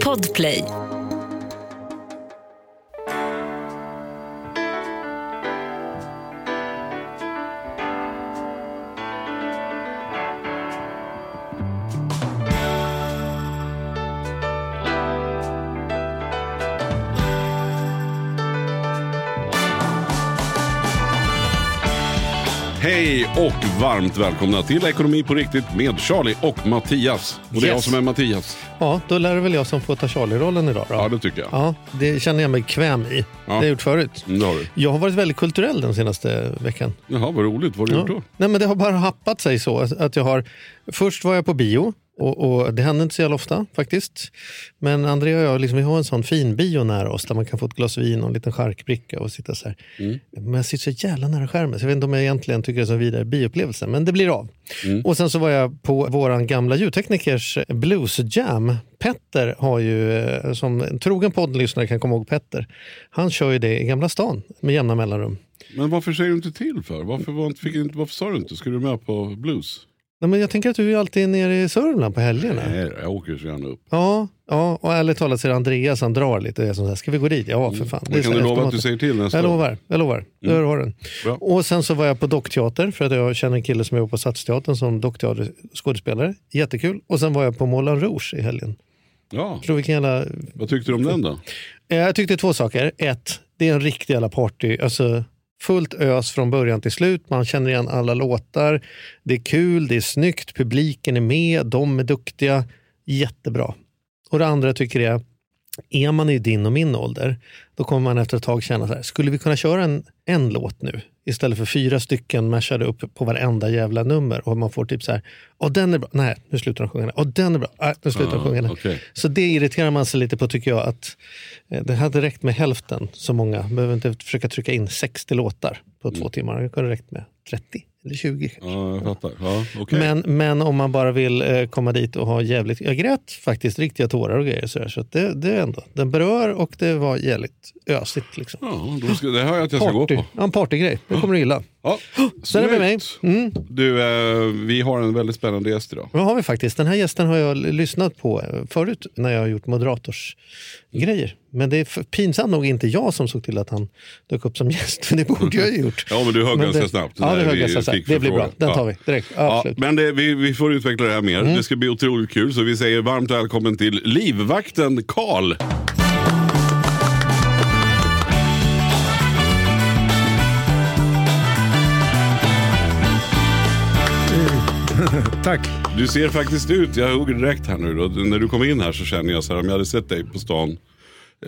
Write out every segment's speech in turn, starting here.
Podplay. Varmt välkomna till Ekonomi på riktigt med Charlie och Mattias. Och det är jag Yes. som är Mattias. Ja, då lär det väl jag som får ta Charlie-rollen idag. Då. Ja, det tycker jag. Ja, det känner jag mig bekväm i. Det har jag gjort förut. Mm, Det har du. Jag har varit väldigt kulturell den senaste veckan. Jaha, vad roligt. Vad har du gjort då? Nej, men det har bara happat sig så att jag har... Först var jag på bio och, och det händer inte så jävla ofta faktiskt. Men Andrea och jag liksom, vi har en sån fin bio nära oss där man kan få ett glas vin och en liten charkbricka och sitta så här. Mm. Men jag sitter så jävla nära skärmen så jag vet inte om jag egentligen tycker det är så vidare bioupplevelse. Men det blir av. Mm. Och sen så var jag på våran gamla ljudteknikers blues jam. Petter har ju, eh, som en trogen poddlyssnare kan komma ihåg Petter, han kör ju det i Gamla stan med jämna mellanrum. Men varför säger du inte till för? Varför, var fick, varför sa du inte? Ska du med på blues? Nej, men jag tänker att du är alltid nere i Sörmland på helgerna. Nej, jag åker så gärna upp. Ja, ja, och ärligt talat så är det Andreas han drar lite. Det är som så här, ska vi gå dit? Ja, för fan. Det Men kan du lova att du säger till nästa Jag lovar, jag lovar. Där har den. Bra. Och sen så var jag på Dockteater för att jag känner en kille som jobbar på Stadsteatern som dockteaterskådespelare. Jättekul. Och sen var jag på Moulin Rouge i helgen. Ja, Tror vilken jävla... vad tyckte du om den då? Eh, Jag tyckte två saker. Ett, det är en riktig jävla party. Alltså, fullt ös från början till slut. Man känner igen alla låtar. Det är kul, det är snyggt, publiken är med, de är duktiga. Jättebra. Och det andra jag tycker är, är man i din och min ålder, då kommer man efter ett tag känna så här, skulle vi kunna köra en, en låt nu? Istället för fyra stycken mashade upp på varenda jävla nummer. Och man får typ så här, åh den är bra, nej nu slutar de sjunga, åh den är bra, nej nu slutar de Ah, sjunga. den." okej. Så det irriterar man sig lite på tycker jag. att eh, Det hade räckt med hälften så många. Behöver inte försöka trycka in 60 låtar på två timmar. Det kunde räckt med 30 eller 20. kanske. Ja, jag fattar. Ja, okej. Men, men om man bara vill eh, komma dit och ha jävligt... Jag grät faktiskt riktiga tårar och grejer. Så, där, så det, det är ändå... Den berör och det var jävligt ösigt. Liksom. Ja, ska, det hör jag att jag ska gå Party. på. Ja, en partygrej. Det kommer du gilla. Ja, Så är det med mig. Mm. Du, eh, vi har en väldigt spännande gäst idag. Det har vi faktiskt. Den här gästen har jag lyssnat på eh, förut när jag har gjort moderatorsgrejer. Men det är för- pinsamt nog inte jag som såg till att han dök upp som gäst. För det borde jag ju gjort. Ja, men du högg ganska det- snabbt. Ja, det högg ganska snabbt. Det blir bra. Den tar Ja. vi direkt. Ja, men det, vi, vi får utveckla det här mer. Mm. Det ska bli otroligt kul. Så vi säger varmt välkommen till livvakten Karl. Tack. Du ser faktiskt ut, jag hugger direkt här nu då. När du kom in här så känner jag så här, om jag hade sett dig på stan.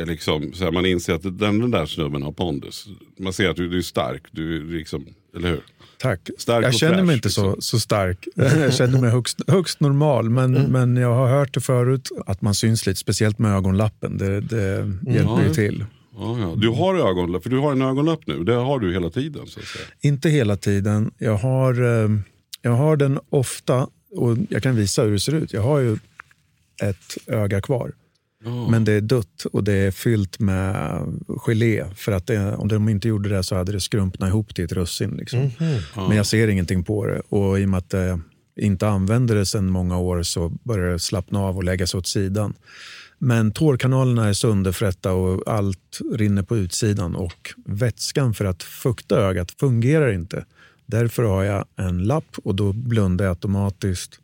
Liksom, så här, man inser att den, den där snubben har pondus. Man ser att du, du är stark, du liksom, eller hur? Tack. Stark jag känner fräsch, mig inte så, liksom. så stark. Jag känner mig högst, högst normal, men, men jag har hört det förut att man syns lite, speciellt med ögonlappen. Det, det hjälper ju till. Ja, ja. Du har ögonlapp, för du har en ögonlapp nu. Det har du hela tiden. Så. Inte hela tiden. Jag har, eh, jag har den ofta och jag kan visa hur det ser ut. Jag har ju ett öga kvar. Men det är dött och det är fyllt med gelé. För att det, om de inte gjorde det så hade det skrumpnat ihop till ett russin. Liksom. Men jag ser ingenting på det. Och i och med att jag inte använder det sedan många år så börjar det slappna av och lägga sig åt sidan. Men tårkanalerna är sönderfrätta och allt rinner på utsidan. Och vätskan för att fukta ögat fungerar inte. Därför har jag en lapp och då blundar jag automatiskt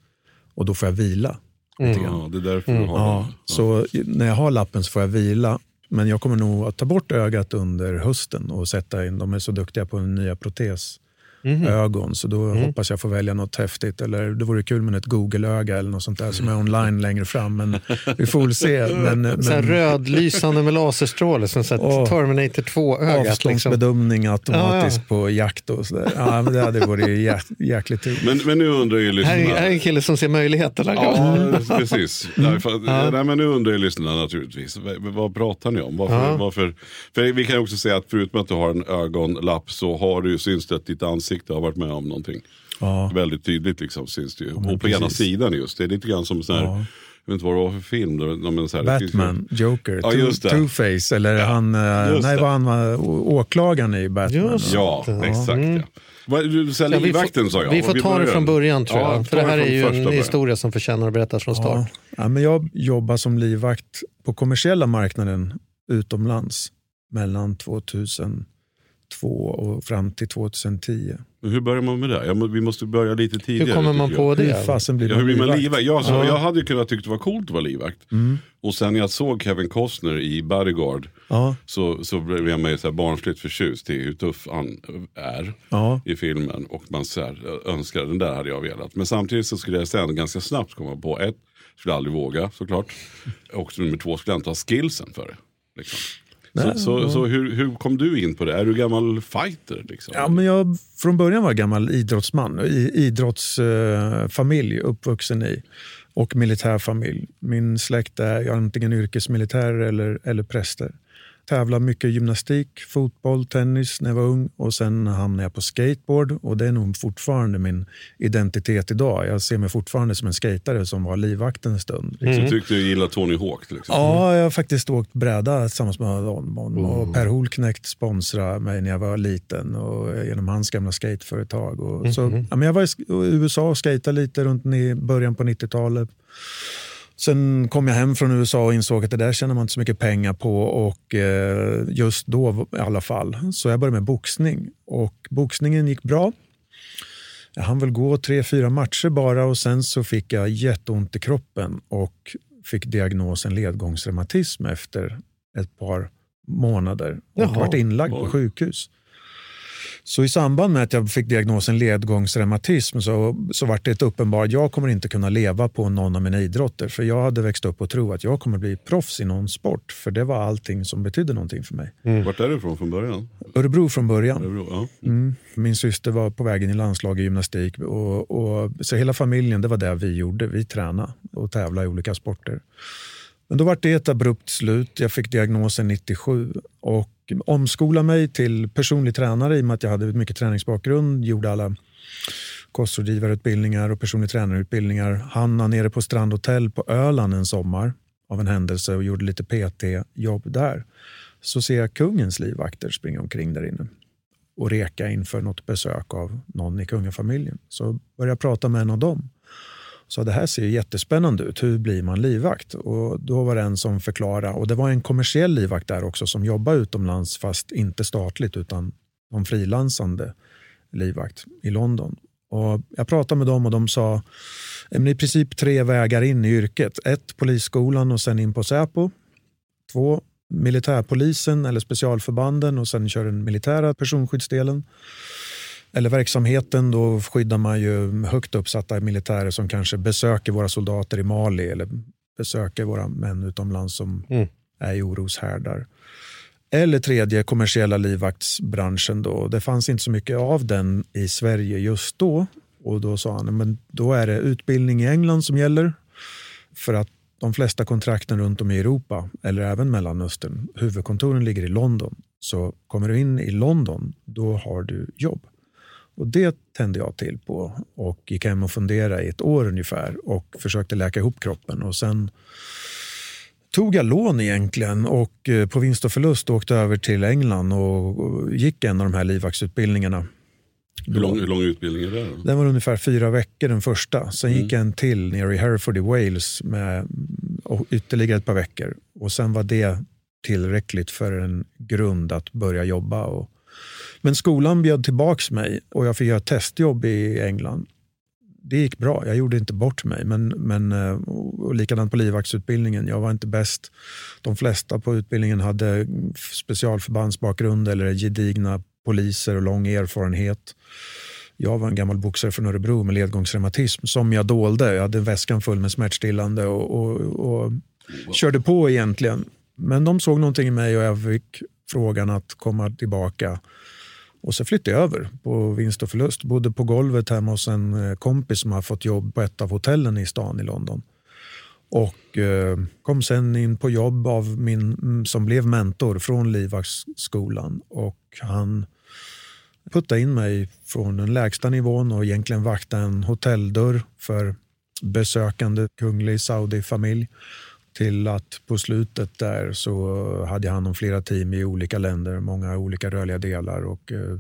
och då får jag vila. Grann. Ja, det är därför du har Ja, den. så när jag har lappen så får jag vila. Men jag kommer nog att ta bort ögat under hösten och sätta in. De är så duktiga på nya protesögon. Så då hoppas jag få välja något häftigt. Eller det vore kul med ett Google-öga eller något sånt där som är online längre fram. Men vi får väl se. Men, Så men rödlysande med laserstråle, som så Åh. Terminator 2-ögat. Liksom. avståndsbedömning automatiskt Ja, på jakt och sådär. Ja, men det hade varit jä- jäkligt kul. Men, men nu undrar ju lyssnarna. är, här är en kille som ser möjligheterna. Ja, precis. Därför, att- nej, men nu undrar ju lyssnarna naturligtvis. Vad, pratar ni om? Varför, Ja. varför, för vi kan ju också säga att förutom att du har en ögonlapp så har du ju syns det att ditt ansikte har varit med om någonting. Ja. Väldigt tydligt liksom syns det ju. men och på ena precis. sidan just. Det är lite grann som sån här, Ja. vet inte vad det var för film. Då, men så här, det Batman, Joker, Ja, det. Two-Face eller han, eh, just nej, det. han var, å- åklagaren i Batman. Just Ja, Ja. exakt. Mm. Ja. Du Ja, vi livvakten får, sa jag. vi får ta det från början tror Ja, jag. För det här är ju en början. historia som förtjänar att berättas från start. Ja. Ja, men jag jobbade som livvakt på kommersiella marknaden utomlands mellan 2002 och fram till 2010. Men Hur börjar man med det? Ja, vi måste börja lite tidigare. Hur kommer man tycker jag. på Hur det? fasen blir Ja, man hur blir man livvakt? Jag, så, Ja. jag hade ju kunnat tycka det var coolt att vara livvakt. Mm. Och sen när jag såg Kevin Costner i Bodyguard Ja, så, så blev jag mig så här barnsligt förtjust i hur tuff han är ja, i filmen. Och man så här, önskar, den där hade jag velat. Men samtidigt så skulle jag sen ganska snabbt komma på ett, skulle aldrig våga såklart. Och nummer två, skulle jag inte ha skillsen för det. Liksom. Så, så, så hur, hur kom du in på det? Är du gammal fighter? Liksom? ja men jag från början var jag gammal idrottsman, idrottsfamilj uppvuxen i och militärfamilj. Min släkt är antingen yrkesmilitärer eller, eller präster. Tävlade mycket i gymnastik, fotboll, tennis när jag var ung och sen hamnade jag på skateboard och det är nog fortfarande min identitet idag. Jag ser mig fortfarande som en skatare som var livvakt en stund. Så tyckte du gillar Tony Hawk exempel? Ja, jag har faktiskt åkt bräda tillsammans med honom. Och Per Holknekt sponsrade mig när jag var liten och genom hans gamla skateföretag. Och så, ja, men jag var i USA och skejtade lite runt i början på 90-talet. Sen kom jag hem från USA och insåg att det där tjänar man inte så mycket pengar på och eh, just då i alla fall. Så jag började med boxning och boxningen gick bra. Jag hann väl gå tre, fyra matcher bara och sen så fick jag jätteont i kroppen och fick diagnosen ledgångsreumatism efter ett par månader och Jaha. varit inlagd på sjukhus. Så i samband med att jag fick diagnosen ledgångsreumatism så, så var det ett uppenbart jag kommer inte kunna leva på någon av mina idrotter. För jag hade växt upp och tro att jag kommer bli proffs i någon sport. För det var allting som betydde någonting för mig. Vart är du ifrån från början? Örebro från början. Örebro, Ja. Mm. Min syster var på vägen i landslag i gymnastik. Och, och, så hela familjen, det var det vi gjorde. Vi tränade och tävlade i olika sporter. Men då var det ett abrupt slut. Jag fick diagnosen 97 och Typ omskola mig till personlig tränare i och med att jag hade mycket träningsbakgrund. Gjorde alla kostrådgivarutbildningar och personlig tränarutbildningar. Hamnade nere på Strandhotell på Öland en sommar av en händelse och gjorde lite PT-jobb där. Så ser jag kungens livvakter springa omkring där inne och reka inför något besök av någon i kungafamiljen. Så började jag prata med en av dem. Så det här ser ju jättespännande ut. Hur blir man livvakt? Och då var det en som förklarade, och det var en kommersiell livvakt där också som jobbade utomlands fast inte statligt utan som frilansande livvakt i London. Och jag pratade med dem och de sa men i princip tre vägar in i yrket. Ett, polisskolan och sen in på Säpo. Två, militärpolisen eller specialförbanden och sen kör den militära personskyddsdelen. Eller verksamheten, då skyddar man ju högt uppsatta militärer som kanske besöker våra soldater i Mali eller besöker våra män utomlands som Mm. är i oroshärdar. Eller tredje, kommersiella livvaktsbranschen. Då. Det fanns inte så mycket av den i Sverige just då. Och Då sa han men då är det utbildning i England som gäller. För att de flesta kontrakten runt om i Europa, eller även Mellanöstern, huvudkontoren ligger i London. Så kommer du in i London, då har du jobb. Och Det tände jag till på och gick hem och funderade i ett år ungefär och försökte läka ihop kroppen. Och Sen tog jag lån egentligen och eh, på vinst och förlust åkte över till England och gick en av de här livvaktsutbildningarna. Hur, lång, hur lång utbildning är det? Då? Den var ungefär fyra veckor den första. Sen gick en till nere i Hereford i Wales med mm, ytterligare ett par veckor. Och Sen var det tillräckligt för en grund att börja jobba. Och... Men skolan bjöd tillbaks mig och jag fick göra testjobb i England. Det gick bra, jag gjorde inte bort mig. Men, men, eh, och likadant på livvaktsutbildningen, jag var inte bäst. De flesta på utbildningen hade specialförbandsbakgrund eller gedigna poliser och lång erfarenhet. Jag var en gammal boxare från Örebro med ledgångsreumatism som jag dolde. Jag hade väskan full med smärtstillande och, och, och körde på egentligen. Men de såg någonting i mig och jag fick frågan att komma tillbaka. Och så flyttade jag över på vinst och förlust. Bodde på golvet hemma hos en eh, kompis som har fått jobb på ett av hotellen i stan i London. Och eh, kom sen in på jobb av min mm, som blev mentor från livvaktsskolan. Och han puttade in mig från den lägsta nivån och egentligen vakta en hotelldörr för besökande kunglig Saudi-familj till att på slutet där så hade jag hand om flera team i olika länder, många olika rörliga delar och eh,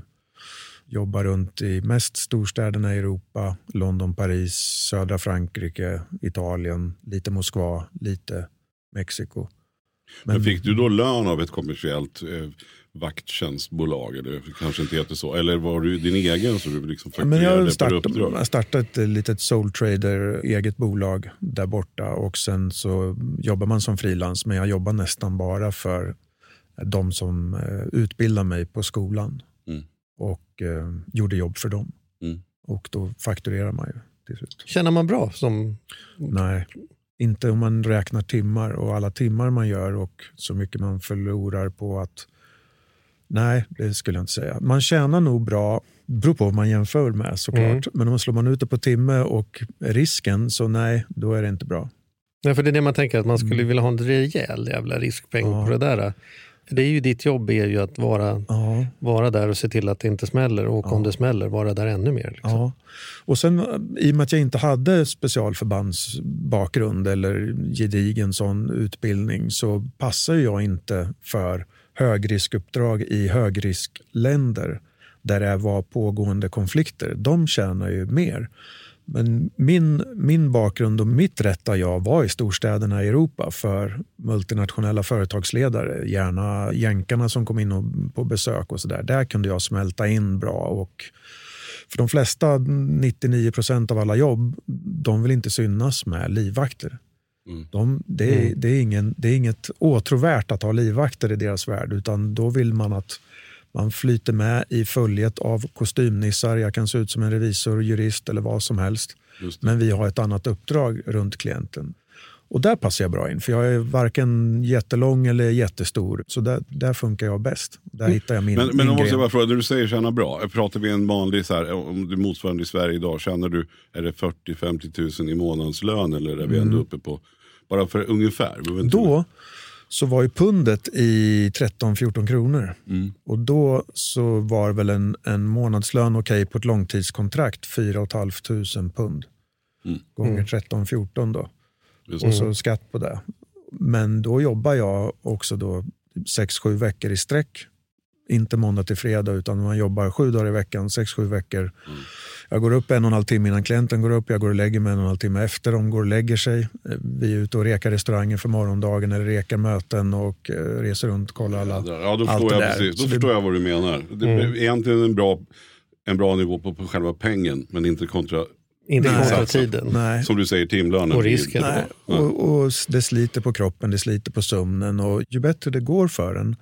jobbar runt i mest storstäderna i Europa, London, Paris, södra Frankrike, Italien, lite Moskva, lite Mexiko. Men, Men fick du då lön av ett kommersiellt eh, vakttjänstbolag? Eller kanske inte heter så. Eller var du din egen så du liksom Men Jag startade start ett litet soul trader, eget bolag där borta och sen så jobbar man som frilans. Men jag jobbar nästan bara för de som eh, utbildar mig på skolan. Mm. Och eh, gjorde jobb för dem. Mm. Och då fakturerar man ju till slut. Känner man bra som... Nej, inte om man räknar timmar och alla timmar man gör och så mycket man förlorar på att Nej, det skulle jag inte säga. Man tjänar nog bra, beror på vad man jämför med såklart. Mm. Men om man slår man ut det på timme och risken, så nej, då är det inte bra. Nej, för det är det man tänker, att man skulle mm. vilja ha en rejäl jävla riskpeng ja. på det där. Det är ju ditt jobb är ju att vara, ja. vara där och se till att det inte smäller och ja. om det smäller vara där ännu mer. Liksom. Ja. Och sen i och med att jag inte hade specialförbandsbakgrund eller gedigen sån utbildning så passar jag inte för högriskuppdrag i högriskländer där det var pågående konflikter. De tjänar ju mer. Men min, min bakgrund och mitt rätta jag var i storstäderna i Europa för multinationella företagsledare. Gärna jänkarna som kom in och, på besök och så där. Där kunde jag smälta in bra. och för de flesta, 99 procent av alla jobb, de vill inte synas med livvakter. Mm. De, det, är, mm. det, är ingen, det är inget åtråvärt att ha livvakter i deras värld utan då vill man att man flyter med i följet av kostymnissar. Jag kan se ut som en revisor, jurist eller vad som helst. Men vi har ett annat uppdrag runt klienten. Och där passar jag bra in, för jag är varken jättelång eller jättestor. Så där, där funkar jag bäst. Där mm. hittar jag min Men, men då måste jag bara fråga, när du säger tjäna bra, pratar vi en vanlig, så här, om du motsvarande i Sverige idag, tjänar du, är det 40-50 000 i månadslön eller är vi ändå mm. uppe på, bara för ungefär? Då så var ju pundet i 13-14 kronor. Mm. Och då så var väl en, en månadslön okej okay på ett långtidskontrakt 4 500 pund. Mm. Gånger 13-14 då. Just. Och så skatt på det. Men då jobbar jag också då 6-7 veckor i sträck. Inte måndag till fredag utan man jobbar sju dagar i veckan, 6-7 veckor. Mm. Jag går upp en och en halv timme innan klienten går upp, jag går och lägger mig en och en halv timme efter de går och lägger sig. Vi är ute och rekar restauranger för morgondagen eller rekar möten och eh, reser runt och kollar alla, ja, då allt det där. Precis. Då förstår det... jag vad du menar. Det är mm. egentligen en bra, en bra nivå på, på själva pengen men inte kontra inte kontra tiden. Nej. Som du säger, timlönen. Och risken. Nej. Och, och, det sliter på kroppen, det sliter på sömnen och ju bättre det går för en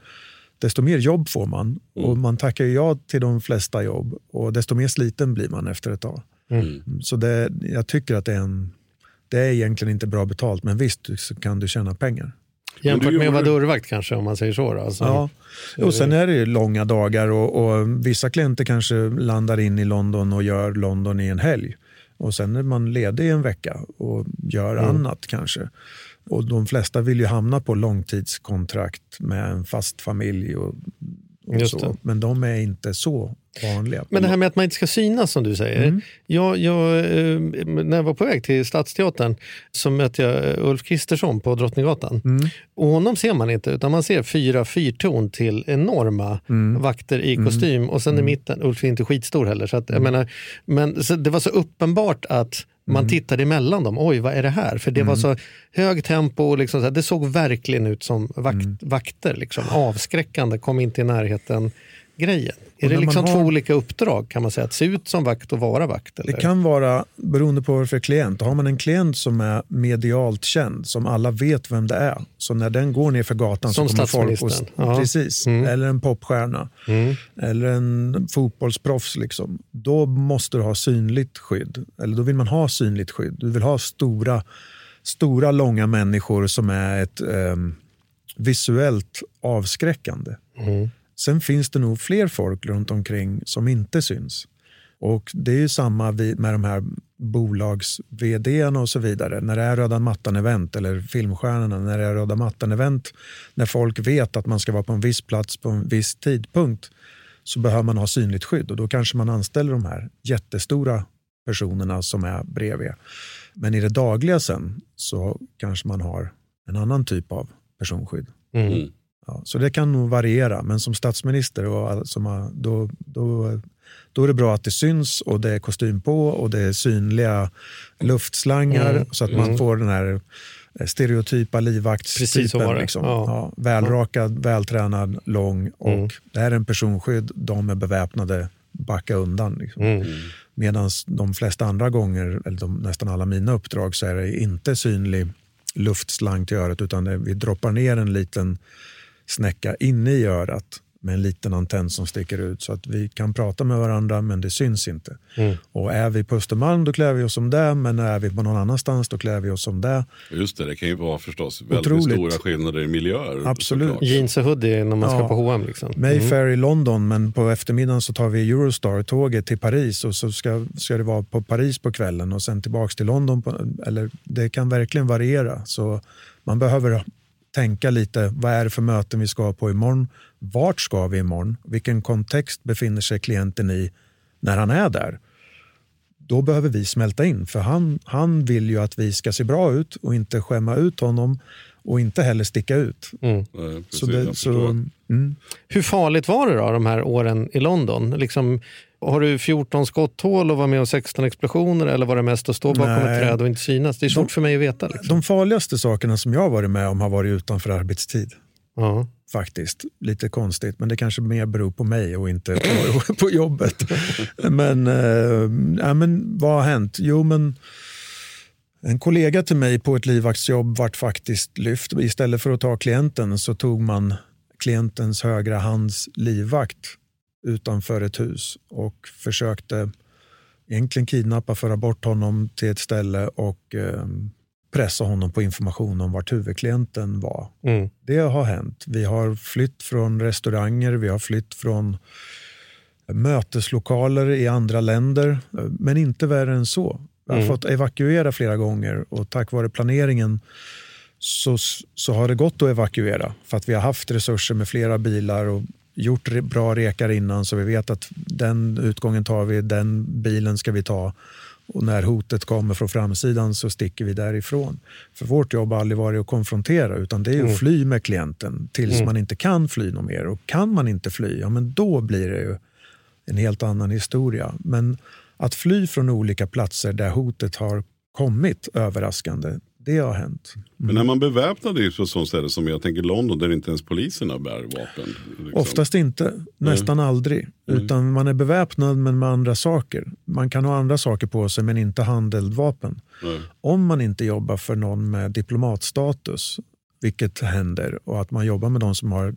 desto mer jobb får man. Mm. Och man tackar ja till de flesta jobb och desto mer sliten blir man efter ett tag. Mm. mm. Så det, jag tycker att det är, en, det är egentligen inte bra betalt, men visst så kan du tjäna pengar. Jämfört med att vara dörrvakt kanske, om man säger så. Då. Alltså, ja, och sen är det långa dagar och, och, vissa klienter kanske landar in i London och gör London i en helg. Och sen är man ledig en vecka och gör mm. annat kanske. Och de flesta vill ju hamna på långtidskontrakt med en fast familj. Och, och så. Men de är inte så vanliga. Men det här med att man inte ska synas som du säger. Mm. Jag, jag, eh, när jag var på väg till Stadsteatern så mötte jag Ulf Kristersson på Drottninggatan. Mm. Och honom ser man inte, utan man ser fyra fyrtorn till enorma mm. vakter i mm. kostym. Och sen i mm. mitten, Ulf är inte skitstor heller. Så att, jag mm. menar, men så det var så uppenbart att man mm. tittade emellan dem. Oj, vad är det här? För det mm. var så hög tempo. Och liksom så det såg verkligen ut som vakt, mm. vakter. Liksom. Avskräckande, kom inte i närheten grejen. Är det liksom har... två olika uppdrag? Kan man säga Att se ut som vakt och vara vakt? Eller? Det kan vara beroende på vad för klient. Har man en klient som är medialt känd, som alla vet vem det är, så när den går ner för gatan som så kommer folk... Och, ja. Precis. Mm. Eller en popstjärna. Mm. Eller en fotbollsproffs. Liksom. Då måste du ha synligt skydd. Eller då vill man ha synligt skydd. Du vill ha stora, stora långa människor som är ett eh, visuellt avskräckande. Mm. Sen finns det nog fler folk runt omkring som inte syns. Och Det är ju samma med de här bolags och så vidare. När det är röda mattan-event eller filmstjärnorna, när det är röda mattan-event, när folk vet att man ska vara på en viss plats på en viss tidpunkt så behöver man ha synligt skydd och då kanske man anställer de här jättestora personerna som är bredvid. Men i det dagliga sen så kanske man har en annan typ av personskydd. Mm. Ja, så det kan nog variera, men som statsminister och som då, då, då är det bra att det syns och det är kostym på och det är synliga luftslangar Mm, så att man mm. får den här eh, stereotypa livvaktstypen. Liksom. Ja. Ja, välrakad, vältränad, lång och Mm. det här är en personskydd, de är beväpnade, backa undan. Liksom. Mm. Medan de flesta andra gånger, eller de, nästan alla mina uppdrag, så är det inte synlig luftslang till örat utan det, vi droppar ner en liten snäcka inne i örat med en liten antenn som sticker ut så att vi kan prata med varandra men det syns inte. Mm. Och är vi på Östermalm då klär vi oss som det men är vi på någon annanstans då klär vi oss som det. Just det, det kan ju vara förstås väldigt Otroligt. stora skillnader i miljöer. Absolut. såklart. Jeans och hoodie när man ska Ja. på H&M liksom. Mayfair i London men på eftermiddagen så tar vi Eurostar-tåget till Paris och så ska, ska det vara på Paris på kvällen och sen tillbaks till London. På, eller det kan verkligen variera. Så man behöver tänka lite, vad är det för möten vi ska på imorgon? Vart ska vi imorgon? Vilken kontext befinner sig klienten i när han är där? Då behöver vi smälta in, för han, han vill ju att vi ska se bra ut och inte skämma ut honom och inte heller sticka ut. Mm. Nej, precis, Så det, så, mm. Hur farligt var det då, de här åren i London? Liksom, har du 14 skotthål och var med om 16 explosioner eller var det mest att stå bakom Nej. ett träd och inte synas? Det är svårt för mig att veta. Liksom. De farligaste sakerna som jag har varit med om har varit utanför arbetstid. Ja. Faktiskt. Lite konstigt, men det kanske mer beror på mig och inte på, på jobbet. Men, eh, ja, men vad har hänt? Jo, men en kollega till mig på ett livvaktsjobb vart faktiskt lyft. Istället för att ta klienten så tog man klientens högra hands livvakt utanför ett hus och försökte egentligen kidnappa, föra bort honom till ett ställe och eh, pressa honom på information om vart huvudklienten var. Mm. Det har hänt. Vi har flytt från restauranger, vi har flytt från möteslokaler i andra länder, men inte värre än så. Vi har Mm. fått evakuera flera gånger och tack vare planeringen så, så har det gått att evakuera för att vi har haft resurser med flera bilar och gjort bra rekar innan så vi vet att den utgången tar vi, den bilen ska vi ta och när hotet kommer från framsidan så sticker vi därifrån. För vårt jobb har aldrig varit att konfrontera utan det är att fly med klienten tills man inte kan fly något mer. Och kan man inte fly, ja men då blir det ju en helt annan historia. Men att fly från olika platser där hotet har kommit överraskande, det har hänt. Men när man beväpnade ju på ett sånt ställe som jag tänker London där inte ens poliserna bär vapen. Liksom. Oftast inte, nästan aldrig. Utan man är beväpnad men med andra saker. Man kan ha andra saker på sig men inte handeldvapen. Nej. Om man inte jobbar för någon med diplomatstatus, vilket händer, och att man jobbar med de som har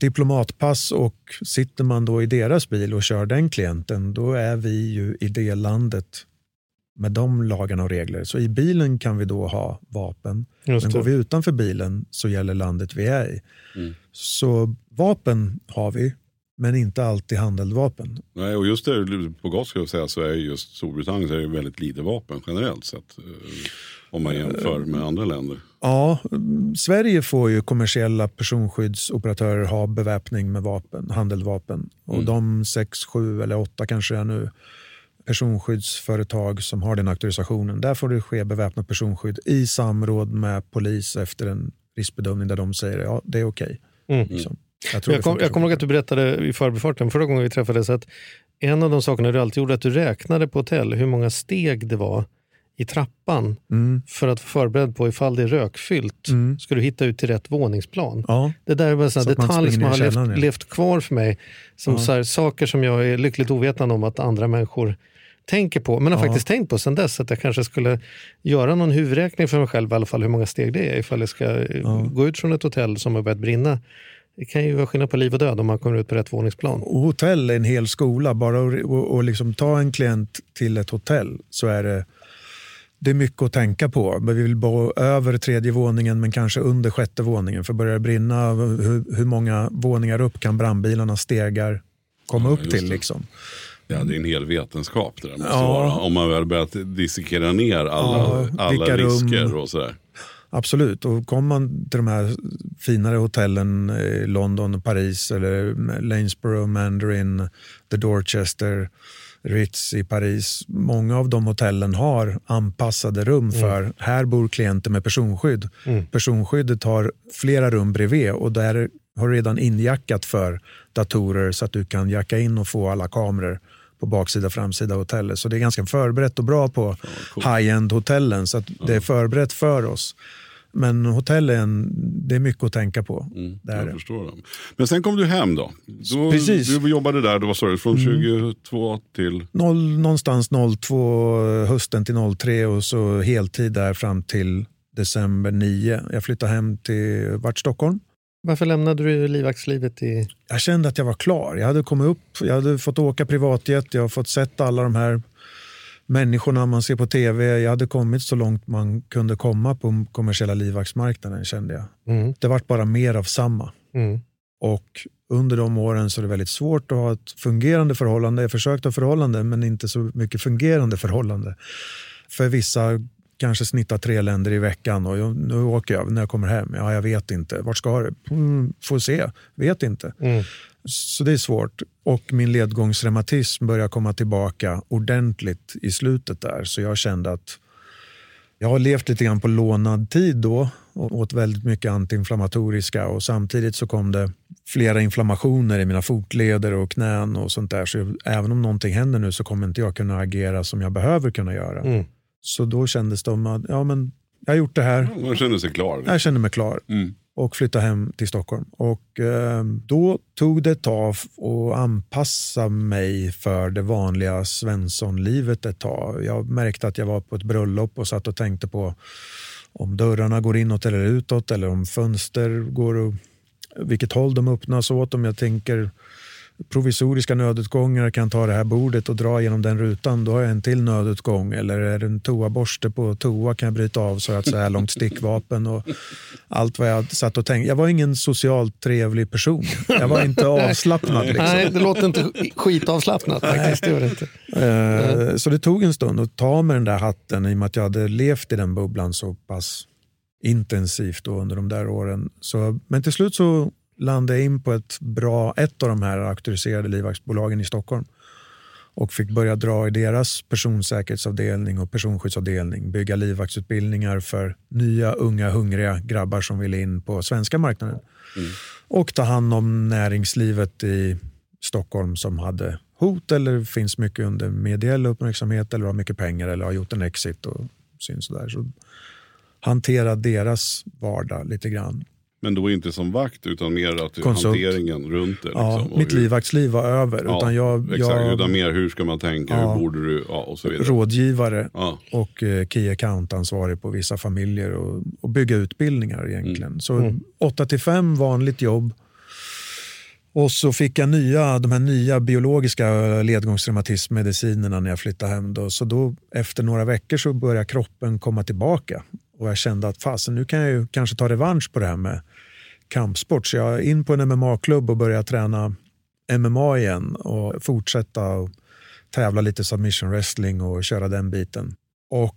diplomatpass och sitter man då i deras bil och kör den klienten, då är vi ju i det landet med de lagarna och regler. Så i bilen kan vi då ha vapen, men går det. vi utanför bilen så gäller landet vi är i. Mm. Så vapen har vi, men inte alltid handeldvapen. Nej, och just där på gott ska jag säga så är just Storbritannien så är det väldigt lite vapen generellt sett. eh, Om man jämför med andra länder. Ja, Sverige får ju kommersiella personskyddsoperatörer ha beväpning med vapen, handeldvapen. Och Mm. de sex, sju eller åtta kanske är nu personskyddsföretag som har den auktorisationen. Där får det ske beväpnat personskydd i samråd med polis efter en riskbedömning där de säger ja, det är okej. Mm. Liksom. Jag, tror Jag, kom, kommer ihåg att du berättade i förbifarten förra gången vi träffades att en av de sakerna du alltid gjorde att du räknade på hotell hur många steg det var i trappan Mm. för att vara förberedd på ifall det är rökfyllt Mm. ska du hitta ut till rätt våningsplan. Ja, Det där är bara en sån detalj som har levt, levt kvar för mig. Som Ja. så här, saker som jag är lyckligt ovetande om att andra människor tänker på. Men har Ja. faktiskt tänkt på sen dess att jag kanske skulle göra någon huvudräkning för mig själv i alla fall hur många steg det är ifall jag ska eh, gå ut från ett hotell som har börjat brinna. Det kan ju vara skillnad på liv och död om man kommer ut på rätt våningsplan. Och hotell är en hel skola. Bara att och, och liksom ta en klient till ett hotell så är det, det är mycket att tänka på. Men Vi vill bo över tredje våningen men kanske under sjätte våningen. För börjar det brinna, hur, hur många våningar upp kan brandbilarna stegar komma Ja, upp till? det. Liksom? Ja, det är en hel vetenskap det där måste Ja. vara. Om man väl börjat dissekera ner alla, Ja, alla vilka rum. risker och sådär. Absolut. Och kommer man till de här finare hotellen i London, Paris eller Lanesborough, Mandarin, The Dorchester, Ritz i Paris. Många av de hotellen har anpassade rum för här bor klienter med personskydd. Personskyddet har flera rum bredvid och där har du redan injackat för datorer så att du kan jacka in och få alla kameror på baksida och framsida hotellet. Så det är ganska förberett och bra på high-end hotellen. Så att det är förberett för oss. Men hotellen, det är mycket att tänka på. Mm, jag förstår det. Men sen kom du hem då. då Precis. Mm. Du jobbade där, då, du, från 22 till... Noll, någonstans 02, hösten till 03 och så heltid där fram till december 9. Jag flyttade hem till vart Stockholm. Varför lämnade du livvaktslivet i... Jag kände att jag var klar. Jag hade kommit upp, jag hade fått åka privatjet, jag har fått sett alla de här människorna man ser på tv. Jag hade kommit så långt man kunde komma på kommersiella livvaktsmarknaden kände jag. Mm. Det vart bara mer av samma. Mm. Och under de åren så är det väldigt svårt att ha ett fungerande förhållande. Jag försökte ha förhållande men inte så mycket fungerande förhållande. För vissa kanske snittar tre länder i veckan och jag, nu åker jag när jag kommer hem. Ja, jag vet inte. Vart ska du? Mm, får se. Vet inte. Mm. Så det är svårt. Och min ledgångsreumatism börjar komma tillbaka ordentligt i slutet där. Så jag kände att jag har levt lite grann på lånad tid då och åt väldigt mycket antiinflammatoriska och samtidigt så kom det flera inflammationer i mina fotleder och knän och sånt där. Så även om någonting händer nu så kommer inte jag kunna agera som jag behöver kunna göra. Mm. Så då kändes som att ja, men jag har gjort det här. Man kände sig klar. Jag kände mig klar Mm. och flyttade hem till Stockholm. Och eh, Då tog det ett tag att anpassa mig för det vanliga Svenssonlivet ett tag. Jag märkte att jag var på ett bröllop och satt och tänkte på om dörrarna går inåt eller utåt eller om fönster går och vilket håll de öppnas åt. Om jag tänker provisoriska nödutgångar, kan ta det här bordet och dra genom den rutan, då har jag en till nödutgång. Eller är det en toaborste på toa kan jag bryta av så ett så här långt stickvapen. Och allt vad jag satt och tänkte. Jag var ingen socialt trevlig person. Jag var inte avslappnad. Liksom. Nej, det låter inte skitavslappnat faktiskt. Det det inte. Eh, Så det tog en stund att ta med den där hatten i och med att jag hade levt i den bubblan så pass intensivt under de där åren. Så, men till slut så landade jag in på ett, bra, ett av de här auktoriserade livvaktsbolagen i Stockholm och fick börja dra i deras personsäkerhetsavdelning och personskyddsavdelning, bygga livvaktsutbildningar för nya, unga, hungriga grabbar som vill in på svenska marknaden. Och ta hand om näringslivet i Stockholm som hade hot eller finns mycket under mediell uppmärksamhet eller har mycket pengar eller har gjort en exit och syns där. Så hantera deras vardag lite grann. Men då inte som vakt utan mer att Konsult. hanteringen runt det. Ja, Liksom, och mitt hur- livvaktsliv var över. Ja, utan jag, exakt, jag utan mer hur ska man tänka, Ja. hur borde du, ja, och så vidare. rådgivare Ja. och eh, key account-ansvarig på vissa familjer och, och bygga utbildningar egentligen. Mm. Så 8 till 5 vanligt jobb. Och så fick jag nya, de här nya biologiska ledgångsreumatismmedicinerna när jag flyttade hem. Då. Så då, efter några veckor så började kroppen komma tillbaka. Och jag kände att fasen, nu kan jag ju kanske ta revansch på det här med kampsport. Så jag är in på en MMA-klubb och började träna MMA igen och fortsätta och tävla lite submission wrestling och köra den biten. Och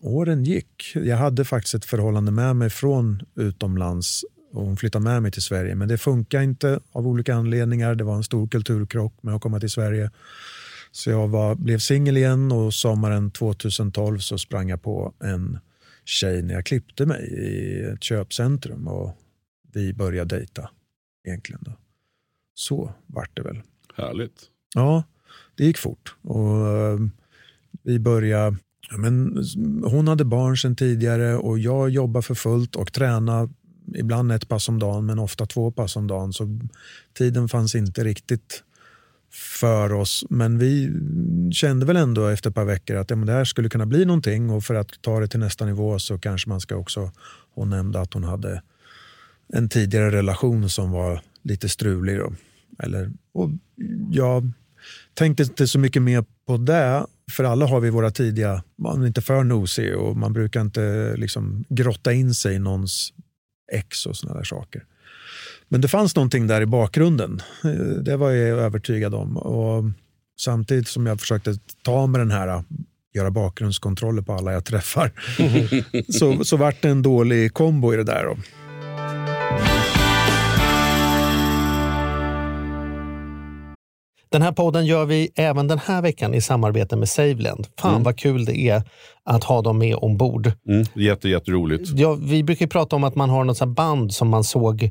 åren gick. Jag hade faktiskt ett förhållande med mig från utomlands och hon flyttade med mig till Sverige. Men det funkar inte av olika anledningar. Det var en stor kulturkrock med att komma till Sverige. Så jag var, blev singel igen och sommaren 2012 så sprang jag på en tjej när jag klippte mig i ett köpcentrum och vi började dejta egentligen. Då. Så vart det väl. Härligt. Ja, det gick fort. Och eh, vi började, ja, men, hon hade barn sedan tidigare och jag jobbade för fullt och tränade ibland ett pass om dagen men ofta två pass om dagen. Så tiden fanns inte riktigt för oss. Men vi kände väl ändå efter ett par veckor att ja, men det här skulle kunna bli någonting och för att ta det till nästa nivå så kanske man ska också, hon nämnde att hon hade en tidigare relation som var lite strulig. Då. Eller, och jag tänkte inte så mycket mer på det, för alla har vi våra tidiga, man är inte för nosig och man brukar inte liksom grotta in sig i någons ex och såna där saker. Men det fanns någonting där i bakgrunden, Eh, det var jag övertygad om. Och samtidigt som jag försökte ta med den här göra bakgrundskontroller på alla jag träffar så, så vart det en dålig kombo i det där. Då. Den här podden gör vi även den här veckan i samarbete med Saveland. Fan Mm. vad kul det är att ha dem med ombord. Mm. Jätte, jätteroligt. Ja, vi brukar ju prata om att man har något band som man såg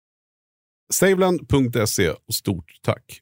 saveland.se och stort tack.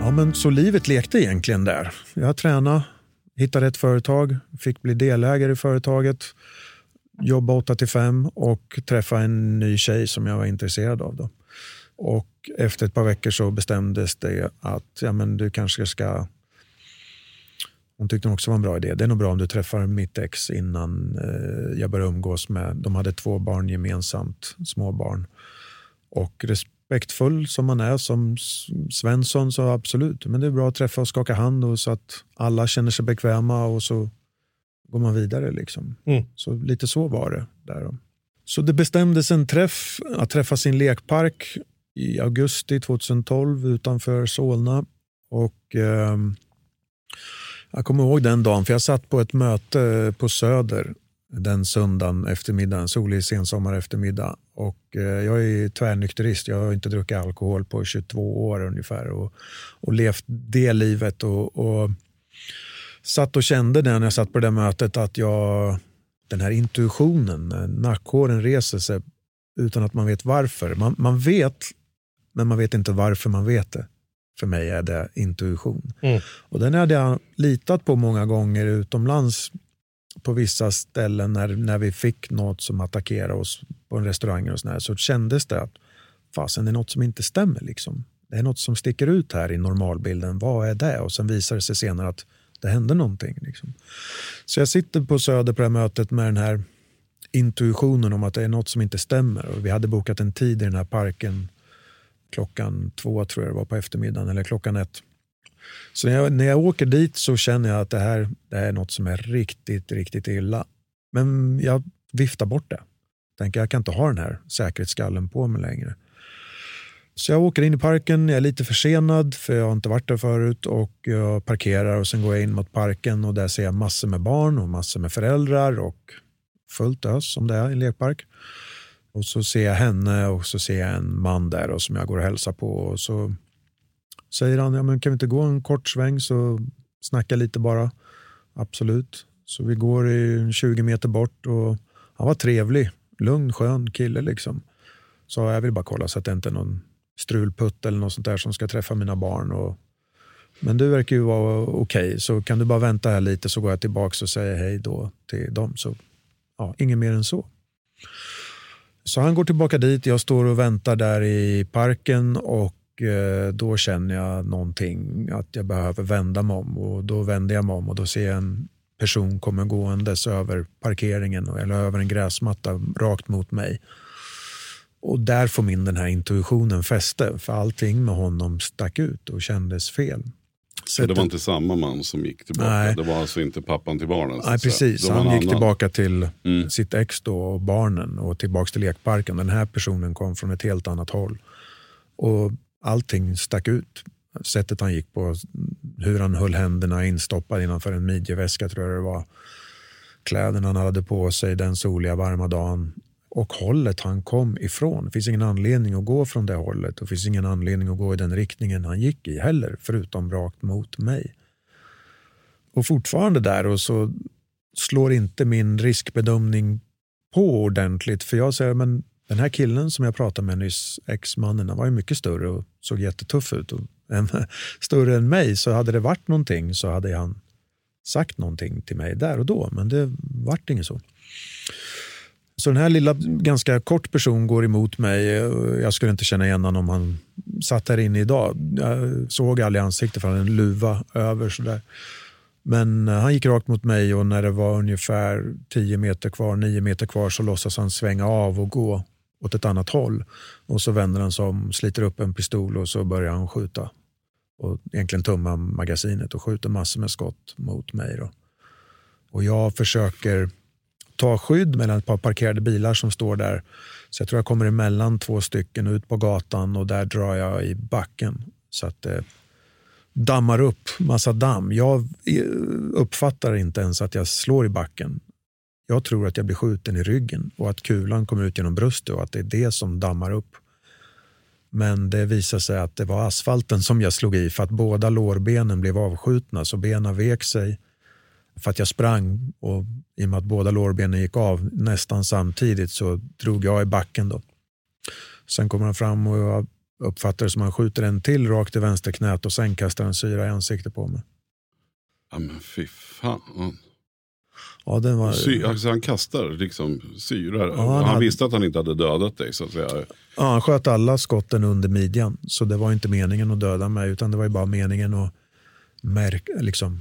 Ja, men så livet lekte egentligen där. Jag tränade, hittade ett företag, fick bli delägare i företaget, jobba 8 till 5 och träffa en ny tjej som jag var intresserad av. Då. Och efter ett par veckor så bestämdes det att ja, men du kanske ska... Hon tyckte också var en bra idé. Det är nog bra om du träffar mitt ex innan eh, jag börjar umgås med... De hade två barn gemensamt, små barn. Och respektfull som man är som Svensson så absolut. Men det är bra att träffa och skaka hand och så att alla känner sig bekväma och så går man vidare. Liksom. Mm. Så lite så var det. där. Så det bestämdes en träff, att träffa sin lekpark i augusti 2012 utanför Solna. Och, ehm, jag kommer ihåg den dagen, för jag satt på ett möte på Söder den söndagen eftermiddagen, solig sensommar eftermiddag. Och, eh, jag är tvärnykterist, jag har inte druckit alkohol på 22 år ungefär och, och levt det livet. Och, och satt och kände det när jag satt på det mötet att jag, den här intuitionen, nackhåren reser sig utan att man vet varför. Man, man vet, men man vet inte varför man vet det. För mig är det intuition. Mm. Och den hade jag litat på många gånger utomlands på vissa ställen när, när vi fick något som attackerade oss på en restaurang och sådär, så kändes det att fasen det är något som inte stämmer. Liksom. Det är något som sticker ut här i normalbilden. Vad är det? Och sen visar det sig senare att det hände någonting. Liksom. Så jag sitter på Söder på det här mötet med den här intuitionen om att det är något som inte stämmer. Och vi hade bokat en tid i den här parken klockan två tror jag det var på eftermiddagen, eller klockan ett. Så när jag, när jag åker dit så känner jag att det här, det här är något som är riktigt, riktigt illa. Men jag viftar bort det. Tänker jag kan inte ha den här säkerhetsskallen på mig längre. Så jag åker in i parken, jag är lite försenad för jag har inte varit där förut och jag parkerar och sen går jag in mot parken och där ser jag massor med barn och massor med föräldrar och fullt ös som det är i en lekpark. Och så ser jag henne och så ser jag en man där och som jag går och hälsar på och så säger han, ja, men kan vi inte gå en kort sväng så snacka lite bara. Absolut. Så vi går i 20 meter bort och han var trevlig, lugn, skön kille liksom. Så jag vill bara kolla så att det inte är någon strulputt eller något sånt där som ska träffa mina barn. Och, men du verkar ju vara okej, så kan du bara vänta här lite så går jag tillbaka och säger hej då till dem. Så ja, inget mer än så. Så han går tillbaka dit, jag står och väntar där i parken och då känner jag någonting, att jag behöver vända mig om. Och då vänder jag mig om och då ser jag en person komma gåendes över parkeringen eller över en gräsmatta rakt mot mig. Och där får min den här intuitionen fäste, för allting med honom stack ut och kändes fel. Så det var inte samma man som gick tillbaka. Nej. Det var alltså inte pappan till barnen. Nej, precis. Han gick annan. tillbaka till Mm. sitt ex då och barnen och tillbaka till lekparken. Den här personen kom från ett helt annat håll. Och allting stack ut. Sättet han gick på, hur han höll händerna instoppade innanför en midjeväska tror jag det var. Kläderna han hade på sig den soliga varma dagen och hållet han kom ifrån. Det finns ingen anledning att gå från det hållet och det finns ingen anledning att gå i den riktningen han gick i heller, förutom rakt mot mig. Och fortfarande där och så slår inte min riskbedömning på ordentligt. För jag säger, men den här killen som jag pratade med nyss, ex-mannen, han var ju mycket större och såg jättetuff ut. Och en, större än mig, så hade det varit någonting så hade han sagt någonting till mig där och då. Men det vart inget så. Så den här lilla, ganska kort person går emot mig. Jag skulle inte känna igen honom om han satt här inne idag. Jag såg aldrig ansiktet för han hade en luva över. Sådär. Men eh, han gick rakt mot mig och när det var ungefär 10 meter kvar, 9 meter kvar så låtsas han svänga av och gå åt ett annat håll. Och så vänder han sig om, sliter upp en pistol och så börjar han skjuta. Och egentligen tummar magasinet och skjuter massor med skott mot mig. Då. Och jag försöker ta skydd mellan ett par parkerade bilar som står där. Så jag tror jag kommer emellan två stycken ut på gatan och där drar jag i backen. Så att det dammar upp massa damm. Jag eh, uppfattar inte ens att jag slår i backen. Jag tror att jag blir skjuten i ryggen och att kulan kommer ut genom bröstet och att det är det som dammar upp. Men det visade sig att det var asfalten som jag slog i för att båda lårbenen blev avskjutna så benen vek sig för att jag sprang och i och med att båda lårbenen gick av nästan samtidigt så drog jag i backen. Då. Sen kommer han fram och jag uppfattar det som att han skjuter en till rakt i vänsterknät och sen kastar han syra i ansiktet på mig. Ja men fy fan. Ja, den var... Sy, alltså han kastar liksom syra. Ja, han han hade- visste att han inte hade dödat dig så att säga. Ja, han sköt alla skotten under midjan. Så det var inte meningen att döda mig utan det var ju bara meningen att märka, liksom,